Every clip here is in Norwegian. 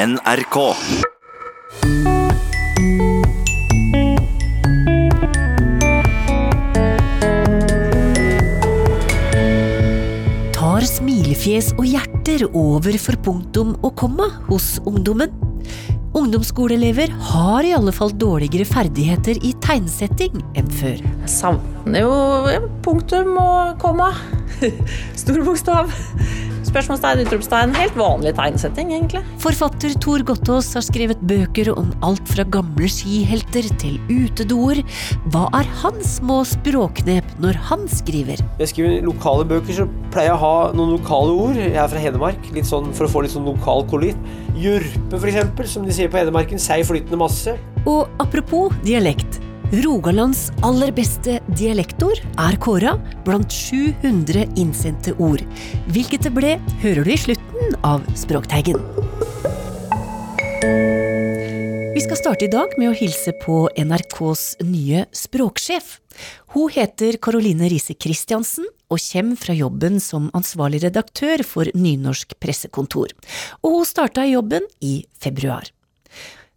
NRK. Tar smilefjes og hjerter over for punktum og komma hos ungdommen? Ungdomsskoleelever har i alle fall dårligere ferdigheter i tegnsetting enn før. Jeg savner jo punktum og komma. Stor bokstav. Spørsmålstegn, utropstegn. Helt vanlig tegnsetting, egentlig. Forfatter Tor Gottaas har skrevet bøker om alt fra gamle skihelter til utedoer. Hva er hans små språknep når han skriver? Jeg skriver lokale bøker, så pleier jeg å ha noen lokale ord. Jeg er fra Hedmark, litt sånn for å få litt sånn lokal koloritt. Jurpe, for eksempel, som de sier på Hedmarken. Seig flytende masse. Og apropos dialekt. Rogalands aller beste dialektord er kåra blant 700 innsendte ord. Hvilket det ble, hører du i slutten av Språkteigen. Vi skal starte i dag med å hilse på NRKs nye språksjef. Hun heter Caroline Riise Christiansen og kommer fra jobben som ansvarlig redaktør for Nynorsk pressekontor. Og hun starta jobben i februar.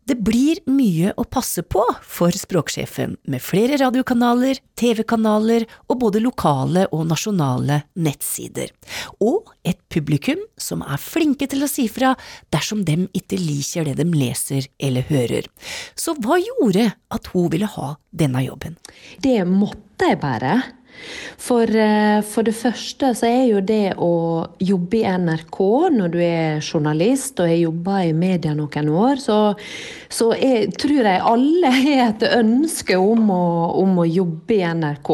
Det blir mye å passe på for språksjefen, med flere radiokanaler, TV-kanaler og både lokale og nasjonale nettsider. Og et publikum som er flinke til å si fra dersom dem ikke liker det de leser eller hører. Så hva gjorde at hun ville ha denne jobben? Det måtte jeg bare. For, eh, for, det første så er jo det å jobbe i NRK når du er journalist og har jobba i media noen år, så, så jeg, tror jeg alle har et ønske om å, om å, jobbe i NRK.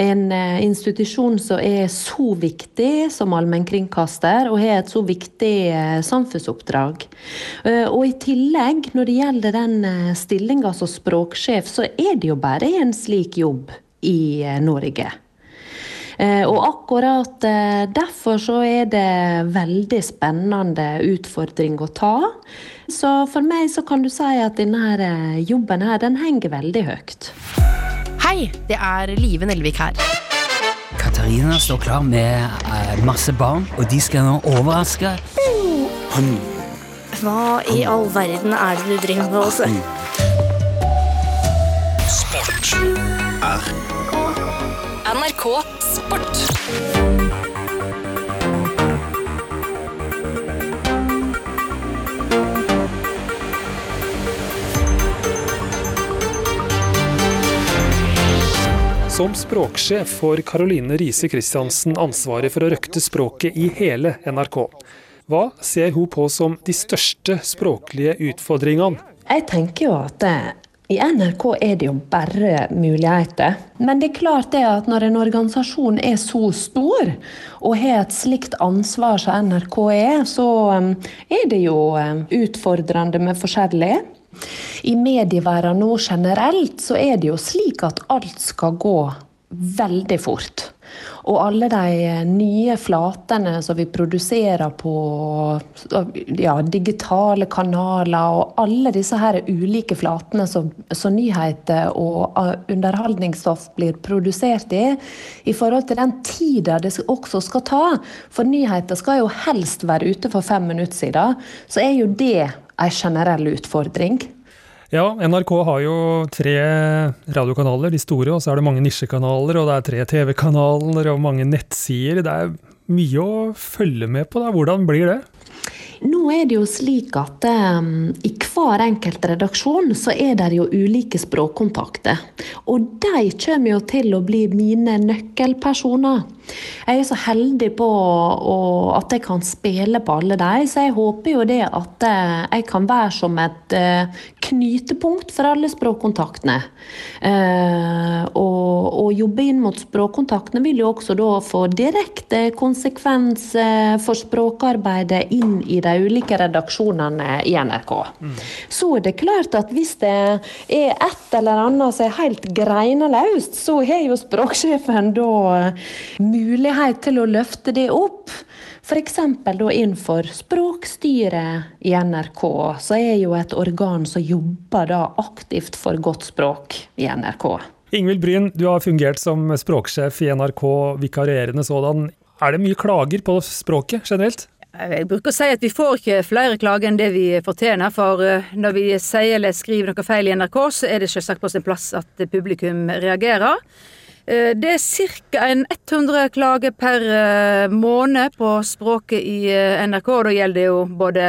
En uh, institusjon som er så viktig som allmennkringkaster, og har et så viktig uh, samfunnsoppdrag. Og i tillegg, når det gjelder den stillinga som språksjef, så er det jo bare en slik jobb i eh, Norge. Eh, og akkurat eh, derfor så er det veldig spennende utfordring å ta. Så for meg så kan du si at denne jobben her, den henger veldig høyt. Hei, det er Live Nelvik her. Katarina står klar med masse barn, og de skal nå overraske. Hva i all verden er det du driver med også? Sport er NRK Sport. Som språksjef får Caroline Riise Christiansen ansvaret for å røkte språket i hele NRK. Hva ser hun på som de største språklige utfordringene? Jeg tenker jo at i NRK er det jo bare muligheter. Men det er klart det at når en organisasjon er så stor, og har et slikt ansvar som NRK er, så um, er det jo um, utfordrende med forskjellig. I medieverdenen nå generelt så er det jo slik at alt skal gå veldig fort. Og alle de nye flatene som vi produserer på ja, digitale kanaler, og alle disse her ulike flatene som, som nyheter og underholdningsstoff blir produsert i, i forhold til den tida det også skal ta. For nyheter skal jo helst være ute for fem minutter siden. Så er jo det en generell utfordring. Ja, NRK har jo tre radiokanaler, de store, og så er det mange nisjekanaler, og det er tre TV-kanaler og mange nettsider. Det er mye å følge med på. da. Hvordan blir det? Nå er det jo slik at um, i hver enkelt redaksjon så er det jo ulike språkkontakter. Og de kommer jo til å bli mine nøkkelpersoner. Jeg er så heldig på at jeg kan spille på alle de, så jeg håper jo det at uh, jeg kan være som et uh, knytepunkt for alle språkkontaktene. Uh, og, og, jobbe inn mot språkkontaktene vil jo også da få direkte konsekvens for språkarbeidet inn i de ulike redaksjonene i NRK. Mm. Så er det klart at hvis det er et eller annet som er helt greineløst, så har jo språksjefen da mulighet til å løfte det opp. F.eks. innenfor språkstyret i NRK, så er jo et organ som jobber da aktivt for godt språk i NRK. Ingvild Bryn, du har fungert som språksjef i NRK, vikarierende sådan. Er det mye klager på språket generelt? Jeg bruker å si at vi får ikke flere klager enn det vi fortjener, for eh, når vi sier eller skriver noe feil i NRK, så er det selvsagt på sin plass at publikum reagerer. Eh, det er ca. 100 klager per eh, måned på språket i NRK, og da gjelder det jo både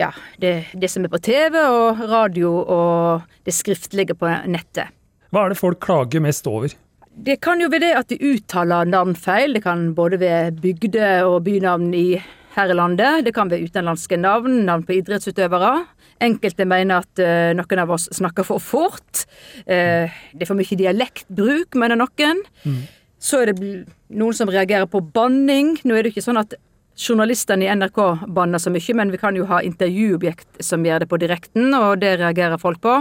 ja, det, det som er på TV og radio og det skriftlige på nettet. Hva er det folk klager mest over? Det kan jo være det at de uttaler navn feil. Det kan både være bygde- og bynavn i her i landet. Det kan være utenlandske navn, navn på idrettsutøvere. Enkelte mener at uh, noen av oss snakker for fort. Uh, det er for mye dialektbruk, mener noen. Mm. Så er det noen som reagerer på banning. Nå er det ikke sånn at journalistene i NRK banner så mye, men vi kan jo ha intervjuobjekt som gjør det på direkten, og det reagerer folk på.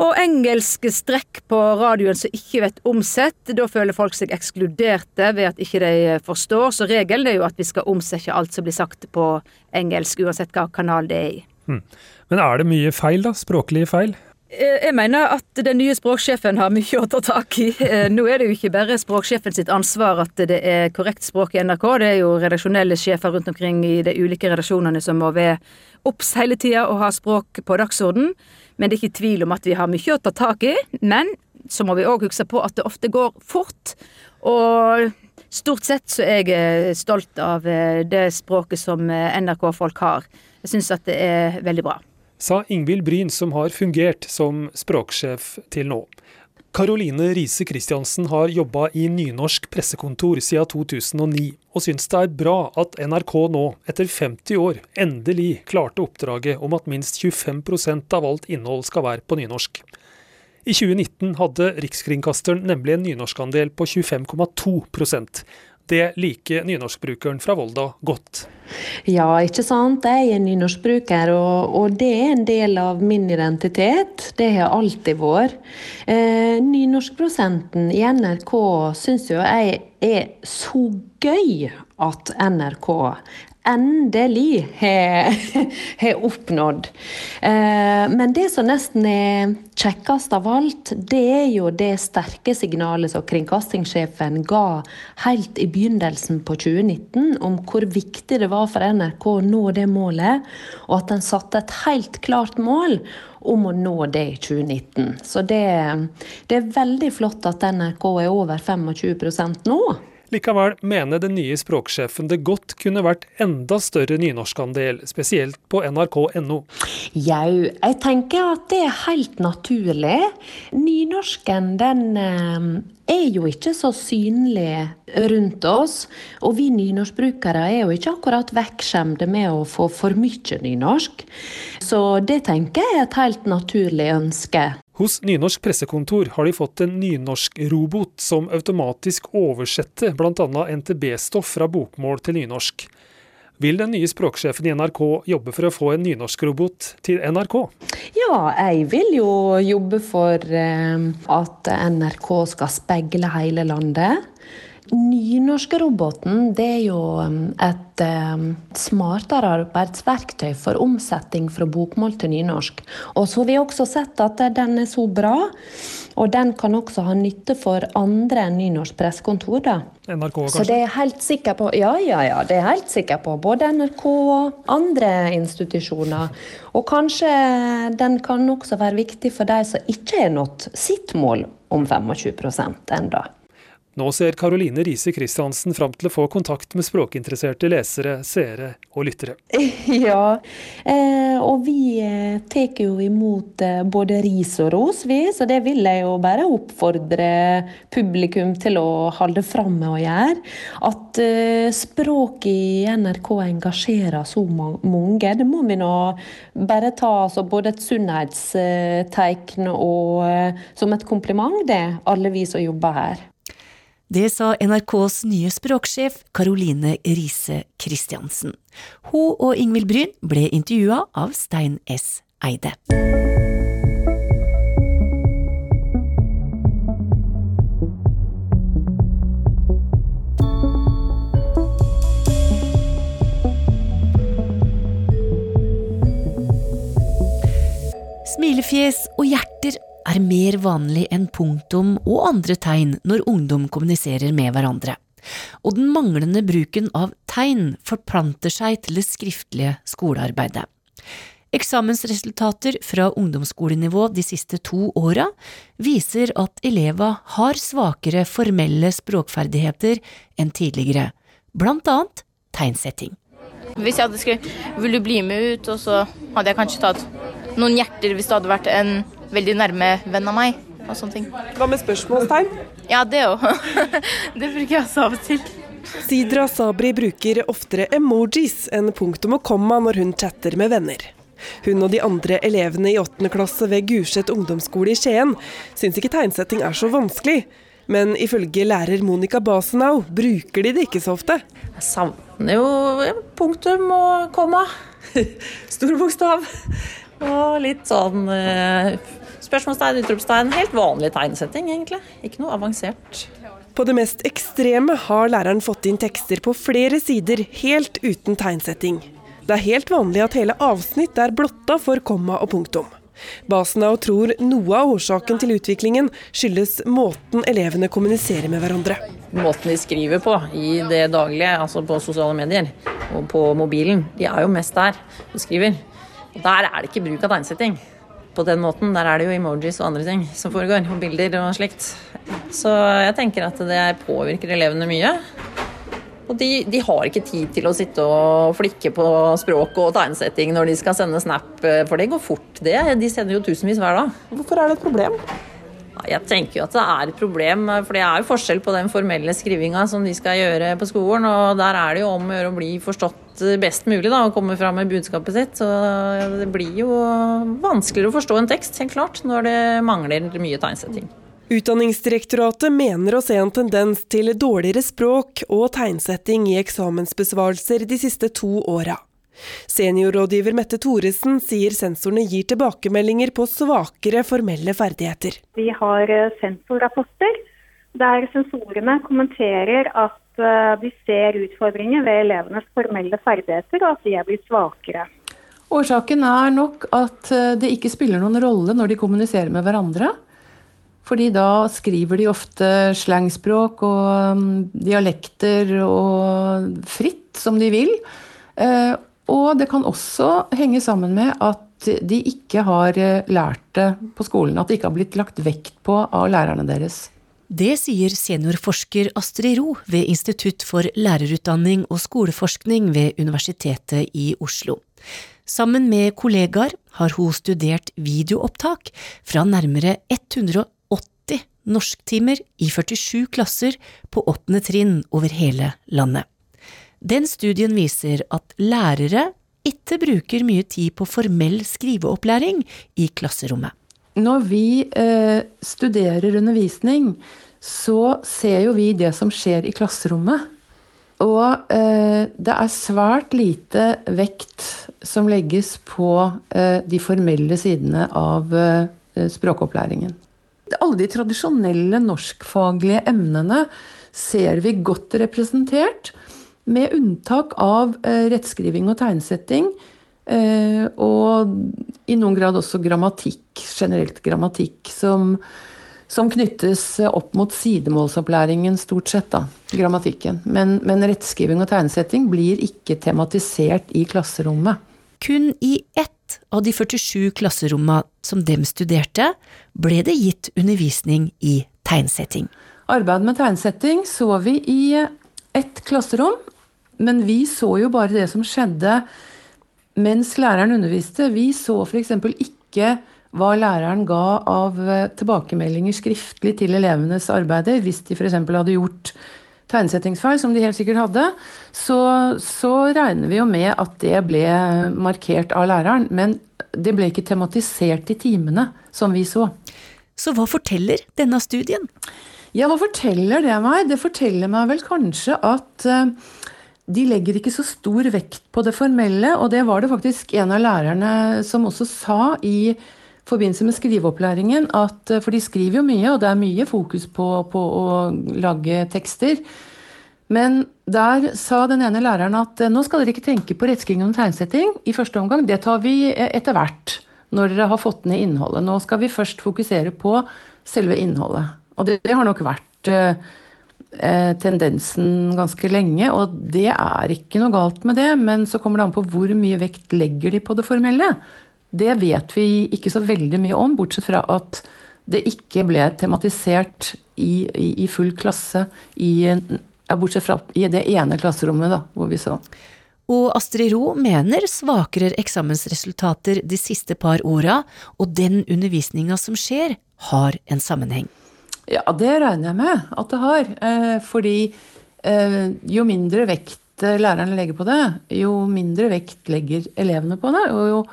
Og engelske strekk på radioen som ikke vet omsett, da føler folk seg ekskluderte ved at ikke de forstår. Så regelen er jo at vi skal omsette alt som blir sagt på engelsk, uansett hva kanal det er i. Hmm. Men er det mye feil, da? Språklige feil? Eh, jeg mener at den nye språksjefen har mye å ta tak i. Eh, nå er det jo ikke bare språksjefen sitt ansvar at det er korrekt språk i NRK. Det er jo redaksjonelle sjefer rundt omkring i de ulike redaksjonene som må være obs hele tida og ha språk på dagsorden. Men det er ikke tvil om at vi har mye å ta tak i. Men så må vi òg huske på at det ofte går fort. Og stort sett så er jeg eh, stolt av eh, det språket som eh, NRK-folk har. Jeg syns at det er veldig bra. Sa Ingvild Bryn, som har fungert som språksjef til nå. Karoline Riise Christiansen har jobba i nynorsk pressekontor siden 2009, og syns det er bra at NRK nå, etter 50 år, endelig klarte oppdraget om at minst 25% av alt innhold skal være på nynorsk. I 2019 hadde Rikskringkasteren nemlig en nynorskandel på 25,2 det liker nynorskbrukeren fra Volda godt. Ja, ikke sant. Jeg er nynorskbruker, og, og, det er en del av min identitet. Det har alltid vært. Eh, nynorskprosenten i NRK syns jo jeg er så gøy at NRK endelig har oppnådd. Eh, men det som nesten er kjekkest av alt, det er jo det sterke signalet som kringkastingssjefen ga helt i begynnelsen på 2019 om hvor viktig det var for NRK å nå det målet, og at en satte et helt klart mål om å nå det i 2019. Så det, det er veldig flott at NRK er over 25% nå. Likevel mener den nye språksjefen det godt kunne vært enda større nynorskandel, spesielt på nrk.no. Jau, jeg tenker at det er helt naturlig. Nynorsken den eh, er jo ikke så synlig rundt oss. Og vi nynorskbrukere er jo ikke akkurat vekkskjemte med å få for mye nynorsk. Så det tenker jeg er et helt naturlig ønske. Hos Nynorsk pressekontor har de fått en nynorsk-robot som automatisk oversetter bl.a. NTB-stoff fra bokmål til nynorsk. Vil den nye språksjefen i NRK jobbe for å få en nynorsk-robot til NRK? Ja, jeg vil jo jobbe for eh, at NRK skal speile hele landet. Nynorskroboten det er jo um, et eh, smartere arbeidsverktøy for omsetting fra bokmål til nynorsk. Og så har vi også sett at den er så bra, og den kan også ha nytte for andre enn Nynorsk pressekontor. NRK, kanskje? Så det er helt sikker på. Ja, ja, ja. Det er helt sikker på. Både NRK og andre institusjoner. Og kanskje den kan også være viktig for de som ikke har nådd sitt mål om 25% enda. Nå ser Karoline Riise Christiansen fram til å få kontakt med språkinteresserte lesere, seere og lyttere. Ja, eh, og vi eh, tar jo imot eh, både ris og ros, vi. Så det vil jeg jo bare oppfordre publikum til å holde fram med å gjøre. At språket i NRK engasjerer så mange. Det må vi nå bare ta altså, både et sunnhetstegn og som et kompliment, det, alle vi som jobber her. Det sa NRKs nye språksjef Caroline Riise Christiansen. Hun og Ingvild Bryn ble intervjua av Stein S. Eide. Smilefjes og hjerter er mer vanlig enn punktum og andre tegn når ungdom kommuniserer med hverandre. Og den manglende bruken av tegn forplanter seg til det skriftlige skolearbeidet. Eksamensresultater fra ungdomsskolenivå de siste to åra viser at eleva har svakere formelle språkferdigheter enn tidligere, blant annet tegnsetting. Hvis jeg hadde skrevet 'vil du bli med ut', og så hadde jeg kanskje tatt noen hjerter hvis det hadde vært en veldig nærme venn av meg. og sånne ting. Hva med spørsmålstegn? Ja, det òg. det bruker jeg også av og til. Sidra Sabri bruker oftere emojis enn punktum og komma når hun chatter med venner. Hun og de andre elevene i åttende klasse ved Gulset ungdomsskole i Skien syns ikke tegnsetting er så vanskelig, men ifølge lærer Monica Basenau bruker de det ikke så ofte. Jeg savner jo punktum og komma. Stor bokstav. Og litt sånn eh, spørsmålstegn, utropstegn. Helt vanlig tegnsetting, egentlig. Ikke noe avansert. På det mest ekstreme har læreren fått inn tekster på flere sider helt uten tegnsetting. Det er helt vanlig at hele avsnitt er blotta for komma og punktum. Basenau tror noe av årsaken til utviklingen skyldes måten elevene kommuniserer med hverandre. Måten de skriver på i det daglige, altså på sosiale medier og på mobilen, de er jo mest der og skriver. Der er det ikke bruk av tegnsetting. På den måten, Der er det jo emojis og andre ting som foregår, og bilder og slikt. Så jeg tenker at det påvirker elevene mye. Og de, de, har ikke tid til å sitte og flikke på språk og tegnsetting når de skal sende snap, eh, for det går fort. Det. De sender jo tusenvis hver dag. Hvorfor er det et problem? Jeg tenker jo at det er et problem, for det er jo forskjell på den formelle skrivinga som de skal gjøre på skolen, og der er det jo om å gjøre å bli forstått best mulig da, og komme fram med budskapet sitt. Så det blir jo vanskeligere å forstå en tekst, helt klart, når det mangler mye tegnsetting. Utdanningsdirektoratet mener å se en tendens til dårligere språk og tegnsetting i eksamensbesvarelser de siste to åra. Seniorrådgiver Mette Thoresen sier sensorene gir tilbakemeldinger på svakere formelle ferdigheter. Vi har eh, sensorrapporter der sensorene kommenterer at eh, de ser utfordringer ved elevenes formelle ferdigheter, og at de er blitt svakere. Årsaken er nok at eh, det ikke spiller noen rolle når de kommuniserer med hverandre. Fordi da skriver de ofte slangspråk og um, dialekter og fritt som de vil. Eh, og det kan også henge sammen med at de ikke har eh, lært det på skolen. At det ikke har blitt lagt vekt på av lærerne deres. Det sier seniorforsker Astrid Ro ved Institutt for lærerutdanning og skoleforskning ved Universitetet i Oslo. Sammen med kollegaer har hun studert videoopptak fra nærmere 180 norsktimer i 47 klasser på åttende trinn over hele landet. Den studien viser at lærere ikke bruker mye tid på formell skriveopplæring i klasserommet. Når vi eh, studerer undervisning, så ser jo vi det som skjer i klasserommet. Og eh, det er svært lite vekt som legges på eh, de formelle sidene av eh, språkopplæringen alle de tradisjonelle norskfaglige emnene ser vi godt representert, med unntak av eh, rettskriving og tegnsetting. Eh, og i noen grad også grammatikk, generelt grammatikk, som, som knyttes opp mot sidemålsopplæringen, stort sett, da, grammatikken. Men, men rettskriving og tegnsetting blir ikke tematisert i klasserommet. Kun i ett av de 47 klasserommene som dem studerte, ble det gitt undervisning i tegnsetting. Arbeid med tegnsetting så vi i ett klasserom, men vi så jo bare det som skjedde mens læreren underviste. Vi så f.eks. ikke hva læreren ga av tilbakemeldinger skriftlig til elevenes arbeider, hvis de f.eks. hadde gjort tegnsettingsfeil, som de helt sikkert hadde, så, så, regner vi jo med at det ble markert av læreren. Men det ble ikke tematisert i timene, som vi så. Så hva forteller denne studien? Ja, hva forteller det meg? Det forteller meg vel kanskje at uh, de legger ikke så stor vekt på det formelle, og det var det faktisk en av lærerne som også sa i forbindelse med skriveopplæringen at For de skriver jo mye, og det er mye fokus på, på å lage tekster. Men der sa den ene læreren at nå skal dere ikke tenke på rettskriving og tegnsetting i første omgang. Det tar vi eh, etter hvert, når dere har fått ned innholdet. Nå skal vi først fokusere på selve innholdet. Og det, det har nok vært eh, tendensen ganske lenge, og det er ikke noe galt med det, men så kommer det an på hvor mye vekt legger de på det formelle. Det vet vi ikke så veldig mye om, bortsett fra at det ikke ble tematisert i, i, i full klasse i, ja, bortsett fra i det ene klasserommet da, hvor vi så. Og Astrid Ro mener svakere eksamensresultater de siste par åra og den undervisninga som skjer, har en sammenheng. Ja, det regner jeg med at det har. Eh, fordi eh, jo mindre vekt lærerne legger på det, jo mindre vekt legger elevene på det. og jo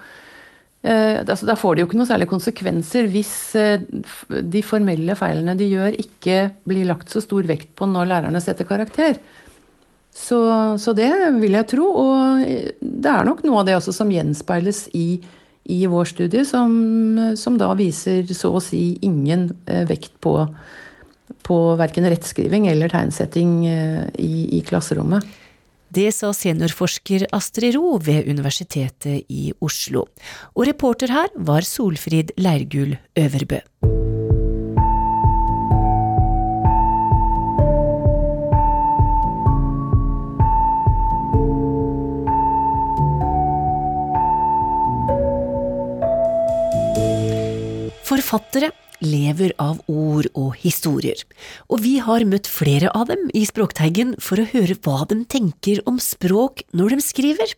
Eh, altså, da får det jo ikke noe særlig konsekvenser hvis eh, de formelle feilene de gjør, ikke blir lagt så stor vekt på når lærerne setter karakter. Så, så, det vil jeg tro. Og det er nok noe av det som gjenspeiles i, i vår studie, som, som, da viser så å si ingen eh, vekt på, på verken rettskriving eller tegnsetting i, i klasserommet. Det sa seniorforsker Astrid Ro ved Universitetet i Oslo. Og reporter her var Solfrid Leirgul Øverbø. Forfattere lever av ord og historier, og vi har møtt flere av dem i Språkteigen for å høre hva de tenker om språk når de skriver.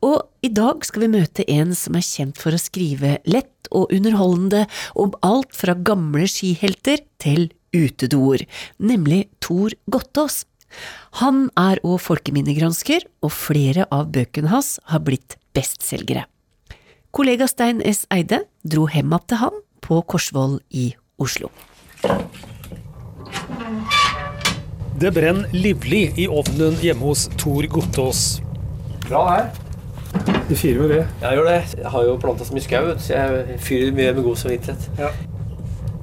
Og i dag skal vi møte en som er kjent for å skrive lett og underholdende om alt fra gamle skihelter til utedoer, nemlig Tor Gottaas. Han er òg folkeminnegransker, og flere av bøkene hans har blitt bestselgere. Kollega Stein S. Eide dro hjem igjen til han på Korsvoll i Oslo. Det brenner livlig i ovnen hjemme hos Tor Gottaas. Bra her. Du fyrer med ved? Jeg gjør det. Jeg har jo planta så mye skau, så jeg fyrer mye med god samvittighet. Ja.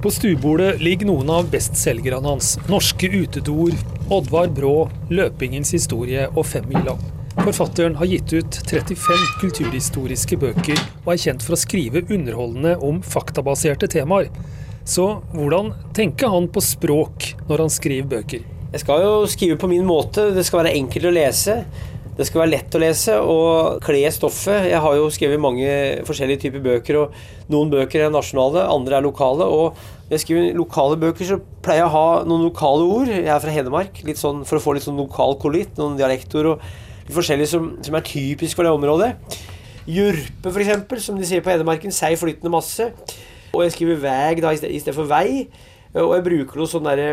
På stuebordet ligger noen av bestselgerne hans. Norske utedoer, Oddvar Brå, Løpingens historie og Femmila. Forfatteren har gitt ut 35 kulturhistoriske bøker og er kjent for å skrive underholdende om faktabaserte temaer. Så hvordan tenker han på språk når han skriver bøker? Jeg skal jo skrive på min måte. Det skal være enkelt å lese. Det skal være lett å lese og kle stoffet. Jeg har jo skrevet mange forskjellige typer bøker, og noen bøker er nasjonale, andre er lokale. Og når jeg skriver lokale bøker, så pleier jeg å ha noen lokale ord. Jeg er fra Hedmark, litt sånn for å få litt sånn lokal kollitt, noen dialektord. og forskjellige som, som, er typisk for det området. Jurpe, f.eks., som de sier på Hedmarken. Seig flytende masse. Og jeg skriver veg da, i stedet for vei. Og jeg bruker noe sånn derre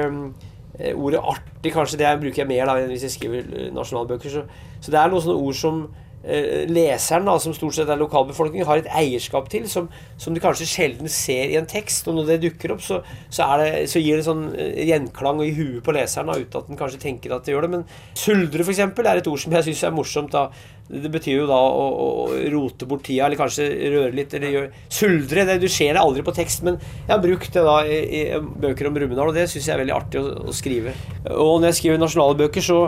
eh, Ordet artig, kanskje, det bruker jeg mer da enn hvis jeg skriver eh, nasjonalbøker. Så, så det er noen sånne ord som leseren, da, som stort sett er lokalbefolkningen, har et eierskap til, som, som du kanskje sjelden ser i en tekst. Og når det dukker opp, så, så, det, så gir det sånn eh, gjenklang i huet på leseren, da, uten at den kanskje tenker at det gjør det. Men suldre, f.eks., er et ord som jeg syns er morsomt. da det betyr jo da å, å, rote bort tida, eller kanskje røre litt. eller gjøre Suldre. Det, du ser det aldri på tekst, men jeg har brukt det da i, i bøker om Brumunddal, og det syns jeg er veldig artig å, å, skrive. Og når jeg skriver nasjonale bøker, så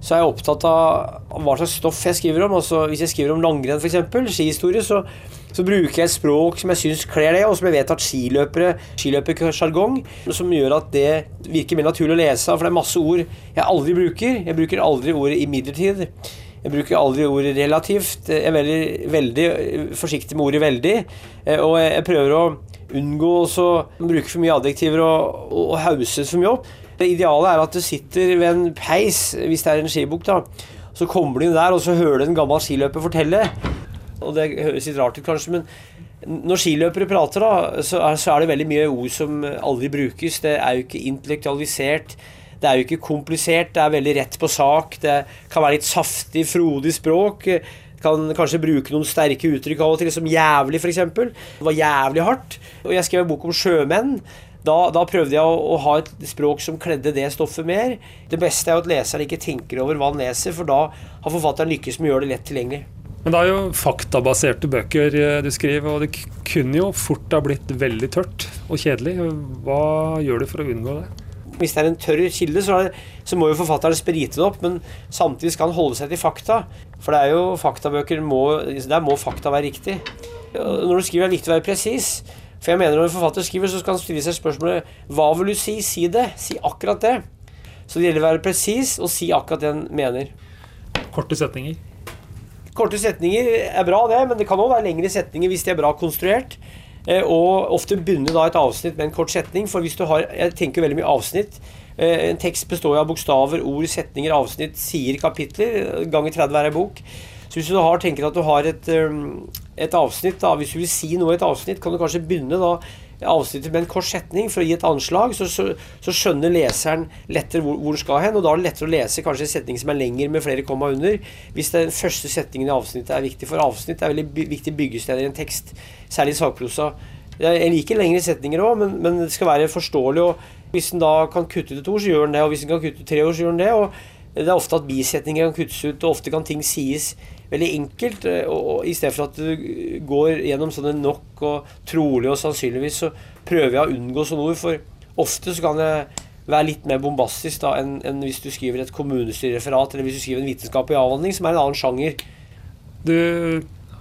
så er jeg opptatt av hva slags stoff jeg skriver om. Altså, hvis jeg skriver om langrenn, f.eks., skihistorie, så, så, bruker jeg et språk som jeg syns kler det, og som jeg vet at skiløpere skiløpersjargong, som gjør at det virker mer naturlig å lese. For det er masse ord jeg aldri bruker. Jeg bruker aldri ordet 'imidlertid'. Jeg bruker aldri ordet 'relativt'. Jeg er veldig, veldig forsiktig med ordet 'veldig'. Eh, og jeg prøver å unngå å bruke for mye adjektiver og, og, hauses for mye opp. Det ideale er at du sitter ved en peis, hvis det er en skibukk, da. Så kommer du inn der, og så hører du en gammel skiløper fortelle. Og det høres litt rart ut, kanskje, men når skiløpere prater, da, så er, så er det veldig mye ord som aldri brukes. Det er jo ikke intellektualisert. Det er jo ikke komplisert, det er veldig rett på sak. Det kan være litt saftig, frodig språk. Kan kanskje bruke noen sterke uttrykk av og til, som jævlig, f.eks. Det var jævlig hardt. Og jeg skrev en bok om sjømenn. Da, da, prøvde jeg å, å, ha et språk som kledde det stoffet mer. Det beste er jo at leseren ikke tenker over hva han leser, for da har forfatteren lykkes med å gjøre det lett tilgjengelig. Men det er jo faktabaserte bøker eh, du skriver, og det kunne jo fort ha blitt veldig tørt og kjedelig. Hva gjør du for å unngå det? Hvis det er en tørr kilde, så, det, så må jo forfatteren sprite det opp, men samtidig skal han holde seg til fakta. For det er jo faktabøker må, Der må fakta være riktig. Når du skriver, er det viktig å være presis. For jeg mener Når en forfatter skriver, så skal han stille seg spørsmålet Hva vil du si? Si det. Si akkurat det. Så det gjelder å være presis og si akkurat det en mener. Korte setninger. Korte setninger er bra, det, men det kan òg være lengre setninger hvis de er bra konstruert. Eh, og ofte begynne da et avsnitt med en kort setning. For hvis du har Jeg tenker veldig mye avsnitt. Eh, en tekst består av bokstaver, ord, setninger, avsnitt, sier, kapitler. Ganger 30 hver bok. Så hvis du har, tenker at du har et, et avsnitt, da, hvis du vil si noe i et avsnitt, kan du kanskje begynne da avsnittet med en kort setning for å gi et anslag, så, så, så skjønner leseren lettere hvor, hvor det skal hen. Og da er det lettere å lese kanskje en setning som er lengre med flere komma under, hvis den første setningen i avsnittet er viktig. For avsnitt er veldig viktig byggesteder i en tekst, særlig i sakprosa. Jeg liker lengre setninger òg, men, men, det skal være forståelig. og Hvis en da kan kutte ut et ord, så gjør en det. Og hvis en kan kutte ut tre ord, så gjør en det. og det er ofte at bisetninger kan kuttes ut, og ofte kan ting sies veldig enkelt. Eh, og, og I stedet for at du går gjennom sånne nok og trolig og sannsynligvis, så prøver jeg å unngå sånne ord. For ofte så kan jeg være litt mer bombastisk da, enn, enn hvis du skriver et kommunestyrereferat eller hvis du skriver en vitenskapelig avhandling, som er en annen sjanger. Du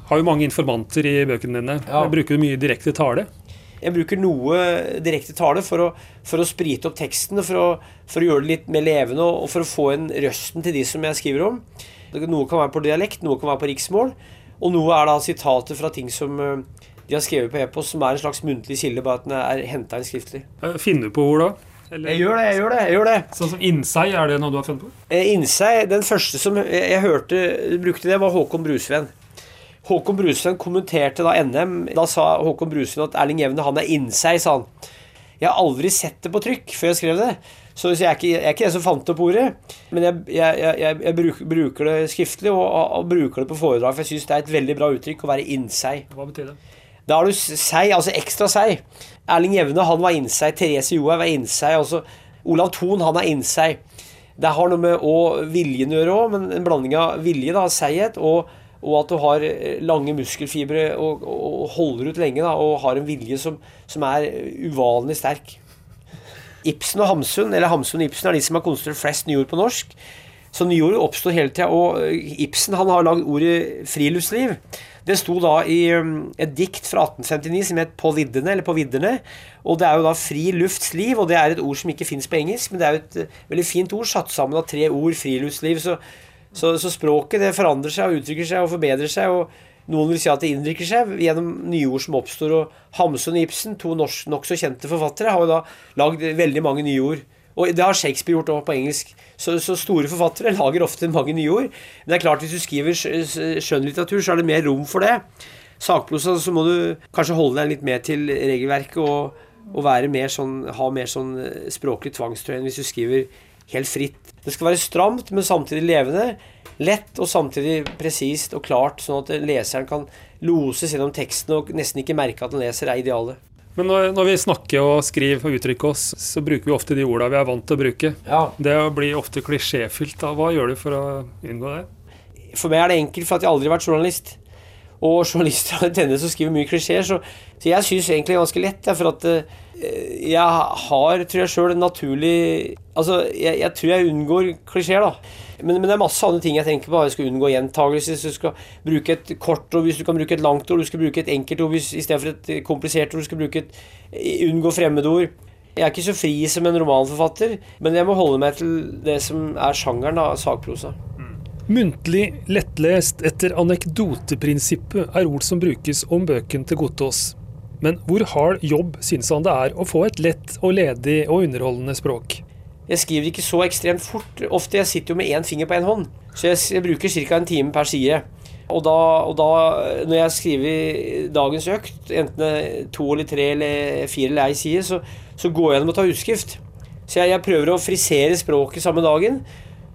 har jo mange informanter i bøkene dine. Ja. Bruker du mye direkte tale? Jeg bruker noe direkte tale for å, for å sprite opp teksten, for å, for å, gjøre det litt mer levende og for å få inn røsten til de som jeg skriver om. Noe kan være på dialekt, noe kan være på riksmål. Og noe er da sitater fra ting som eh, de har skrevet på e-post, som er en slags muntlig kilde, bare at den er henta inn skriftlig. Eh, finner du på ord da? Eller? Jeg gjør det, jeg gjør det. jeg gjør det. Sånn som innsei, er det noe du har funnet på? Eh, innsei, Den første som jeg, jeg hørte brukte det, var Håkon Brusveen. Håkon Brusund kommenterte da NM. Da sa Håkon Brusund at Erling Jevne han er innsei, sa han. Jeg har aldri sett det på trykk før jeg skrev det. Så jeg er ikke, jeg er ikke den som fant opp ordet, men jeg, jeg, jeg bruker, bruker, det skriftlig og, og, bruker det på foredrag, for jeg syns det er et veldig bra uttrykk å være innsei. Hva betyr det? Da har du sei, altså ekstra sei. Erling Jevne han var innsei, Therese Johaug var innsei. Altså, Olav Thon han er innsei. Det har noe med å viljen å gjøre òg, men en blanding av vilje, da, seighet, og, og, at du har lange muskelfibre og, og, holder ut lenge da, og har en vilje som, som er uvanlig sterk. Ibsen og Hamsun, eller Hamsun og Ibsen, er de som har konstruert flest nyord på norsk. Så nyord oppstår hele tida. Og eh, Ibsen han har lagd ordet friluftsliv. Det sto da i um, et dikt fra 1859 som het 'På viddene', eller 'På viddene'. Og det er jo da fri luftsliv, og det er et ord som ikke fins på engelsk, men det er jo et uh, veldig fint ord satt sammen av tre ord, friluftsliv. Så, så, så språket det forandrer seg og uttrykker seg og forbedrer seg. og noen vil si at det innvirker seg gjennom nyord som oppstår. og Hamsun og Ibsen, to nokså kjente forfattere, har jo da lagd veldig mange nye ord. Og det har Shakespeare gjort òg på engelsk. Så, så, store forfattere lager ofte mange nye ord. Men det er klart hvis du skriver skjønnlitteratur, så er det mer rom for det. Sakprosa så må du kanskje holde deg litt mer til regelverket og, og mer sånn, ha mer sånn eh, språklig tvangstrøye enn hvis du skriver helt fritt. Det skal være stramt, men samtidig levende. Lett og samtidig presist og klart, sånn at leseren kan loses gjennom teksten og nesten ikke merke at den leser, er idealet. Men når, når, vi snakker og skriver og uttrykker oss, så bruker vi ofte de ordene vi er vant til å bruke. Ja. Det blir ofte klisjéfylt. Hva gjør du for å unngå det? For meg er det enkelt, for at jeg aldri har vært journalist. Og journalister har en tendens til å skrive mye klisjeer, så, så, jeg syns egentlig det er ganske lett. For at uh, jeg har, tror jeg sjøl, naturlig Altså, jeg, jeg, tror jeg unngår klisjeer, da. Men, men, det er masse andre ting jeg tenker på. Jeg skal unngå gjentagelse, du skal bruke et kort ord, hvis du kan bruke et langt ord, du skal bruke et enkelt ord hvis, i stedet for et komplisert ord, du skal bruke et Unngå fremmedord. Jeg er ikke så fri som en romanforfatter, men jeg må holde meg til det som er sjangeren av sakprosa. Muntlig, lettlest etter anekdoteprinsippet er ord som brukes om bøken til Gotaas. Men hvor hard jobb synes han det er å få et lett og ledig og underholdende språk? Jeg skriver ikke så ekstremt fort. Ofte jeg sitter jo med én finger på én hånd. Så jeg, bruker ca. en time per side. Og da, og da, når jeg skriver dagens økt, enten to eller tre eller fire eller ei side, så, så går jeg gjennom og tar utskrift. Så jeg, jeg prøver å frisere språket samme dagen.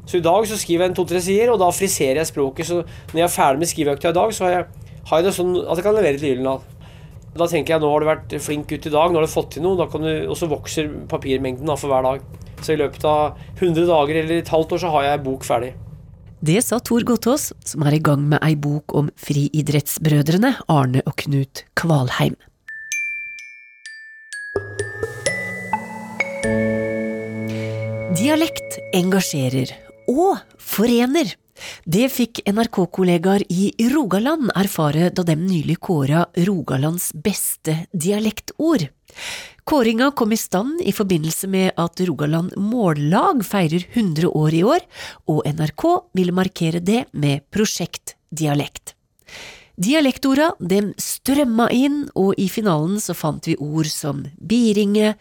Så i dag så skriver jeg en to-tre sider, og da friserer jeg språket. Så når jeg er ferdig med skriveøkta i dag, så har jeg, har jeg, det sånn at jeg kan levere til Gyldendal. Da tenker jeg nå har du vært flink gutt i dag, nå har du fått til noe, og så vokser papirmengden da, for hver dag. Så i løpet av 100 dager eller et halvt år så har jeg bok ferdig. Det sa Tor Gotaas, som er i gang med ei bok om friidrettsbrødrene Arne og Knut Kvalheim. Dialekt engasjerer og forener. Det fikk NRK-kollegaer i Rogaland erfare da de nylig kåra Rogalands beste dialektord. Kåringa kom i stand i forbindelse med at Rogaland Mållag feirer 100 år i år, og NRK ville markere det med Prosjekt Dialekt. Dialektorda dem strømma inn, og i finalen så fant vi ord som biringe,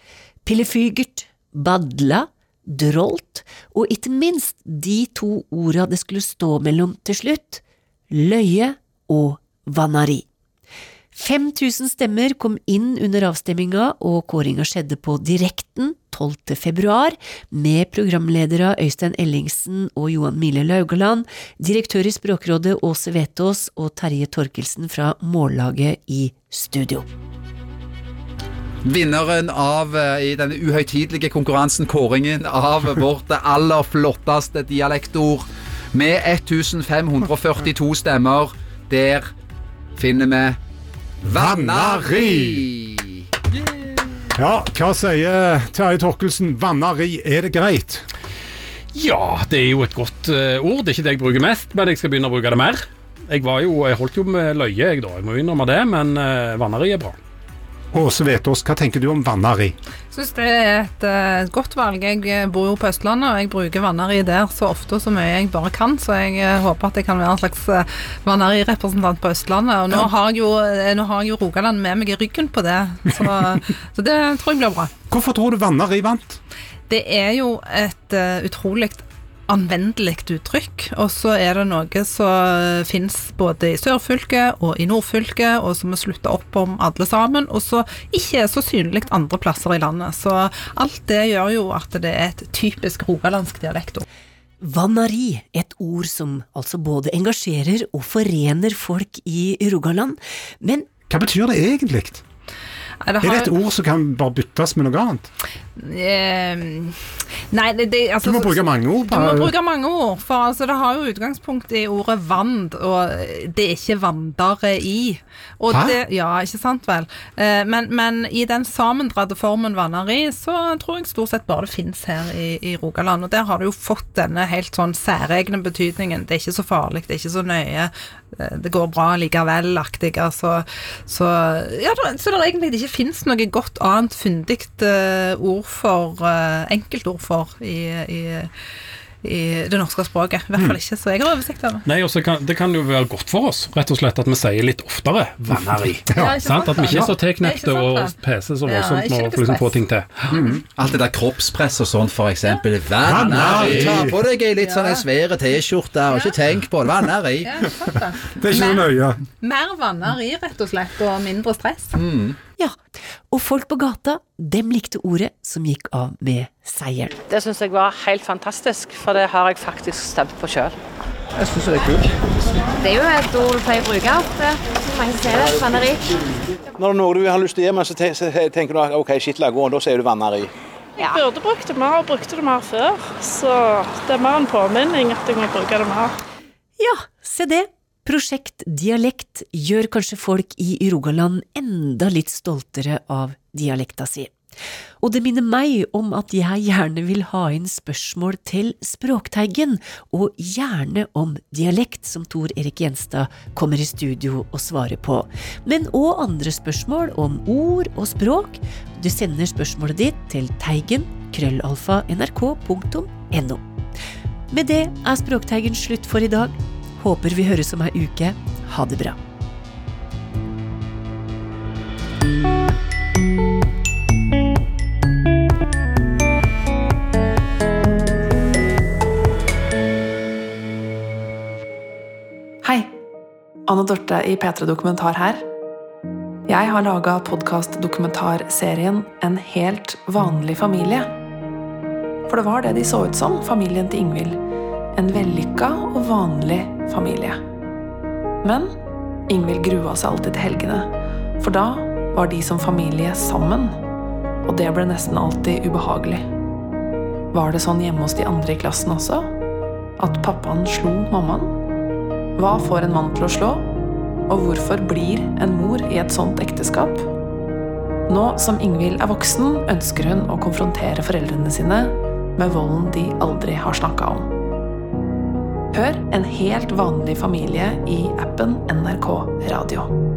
pillefygert, badla, drolt, og ikke minst de to orda det skulle stå mellom til slutt, løye og vannari. 5000 stemmer kom inn under avstemminga, og kåringa skjedde på direkten 12. februar, med programledere Øystein Ellingsen og Johan Mile Laugaland, direktør i Språkrådet Åse Vetås og Terje Torkelsen fra Mållaget i studio. Vinneren av eh, i denne uhøytidelige konkurransen, kåringen av vårt aller flotteste dialektord, med 1542 stemmer, der finner vi Vannari! Ja, hva sier Terje Torkelsen? Vannari, er det greit? Ja, det er jo et godt uh, ord. Det er ikke det jeg bruker mest, men jeg skal begynne å bruke det mer. Jeg, var jo, jeg holdt jo med løye, jeg da. Jeg må innrømme det, men uh, vannari er bra. Åse Vetås, hva tenker du om Vannari? Jeg syns det er et uh, godt valg. Jeg eh, bor jo på Østlandet, og jeg bruker Vannari der så ofte og så mye jeg bare kan, så jeg uh, håper at jeg kan være en slags uh, Vannari-representant på Østlandet. Og nå, har jo, nå har jeg jo Rogaland med meg i ryggen på det, så, så det tror jeg blir bra. Hvorfor tror du Vannari vant? Det er jo et utrolig anvendelig uttrykk. Og så er det noe som fins både i sørfylket og i nordfylket, og som vi slutter opp om alle sammen, og så ikke er så synlig andre plasser i landet. Så alt det gjør jo at det er et typisk rogalandsk dialektord. Vannari, et ord som altså både engasjerer og forener folk i Rogaland, men Hva betyr det egentlig? Er det, et ord som kan bare byttes med noe annet? Eh, nei, det, det, altså, Du må bruke mange ord. Du må bruke mange ord, for altså, det har jo utgangspunkt i ordet vand, og det er ikke vandere i. Og Hæ? Det, ja, ikke sant vel. Eh, men, men, i den sammendratte formen vanneri, så tror jeg stort sett bare det fins her i, i, Rogaland. Og der har det jo fått denne helt sånn særegne betydningen. Det er ikke så farlig, det er ikke så nøye. Eh, det går bra likevel-aktig. Altså, så, ja, så det egentlig ikke fins noe godt annet fyndig uh, ord for, uh, enkeltord for, i, i i det norske språket. I hvert fall mm. ikke så jeg har oversikt over. Nei, også kan, Det kan jo være godt for oss rett og slett at vi sier litt oftere 'vanneri'. Ja, sant? At vi ikke er så tilknepte og peser så voldsomt ja, med å liksom få ting til. Mm. Alt det der kroppspress og sånn, for eksempel. Vanneri! Ta på deg ei litt sånn svær T-skjorte, og ikke tenk på det. Vanneri. Ja, det er ikke så nøye. Mer vanneri, rett og slett, og mindre stress. Mm. Ja, og folk på gata, dem likte ordet som gikk av med seieren. Det syns jeg var helt fantastisk, for det har jeg faktisk stemt på sjøl. Jeg syns det er kult. Det er jo et ord du pleier å bruke ofte. Mange sier det. Vanneri. Når det er noe du har lyst til å gjøre, så tenker du at OK, shit, la gå, og da sier du vanneri. Ja. Jeg burde brukt det mer, og brukte det mer før. Så det er mer en påminning at jeg må bruke det mer. Ja, se det. Prosjekt Dialekt gjør kanskje folk i Rogaland enda litt stoltere av dialekta si. Og det minner meg om at jeg gjerne vil ha inn spørsmål til Språkteigen, og gjerne om dialekt, som Tor Erik Gjenstad kommer i studio og svarer på, men òg andre spørsmål om ord og språk. Du sender spørsmålet ditt til teigen krøllalfa nrk.no. Med det er Språkteigen slutt for i dag. Håper vi høres om ei uke. Ha det bra. Hei! Anne Dorte i P3 Dokumentar her. Jeg har laga podkast-dokumentarserien En helt vanlig familie. For det var det de så ut som, familien til Ingvild. En vellykka og vanlig familie. Men Ingvild grua seg alltid til helgene, for da var de som familie sammen. Og det ble nesten alltid ubehagelig. Var det sånn hjemme hos de andre i klassen også? At pappaen slo mammaen? Hva får en mann til å slå? Og hvorfor blir en mor i et sånt ekteskap? Nå som Ingvild er voksen, ønsker hun å konfrontere foreldrene sine med volden de aldri har snakka om. Hør En helt vanlig familie i appen NRK Radio.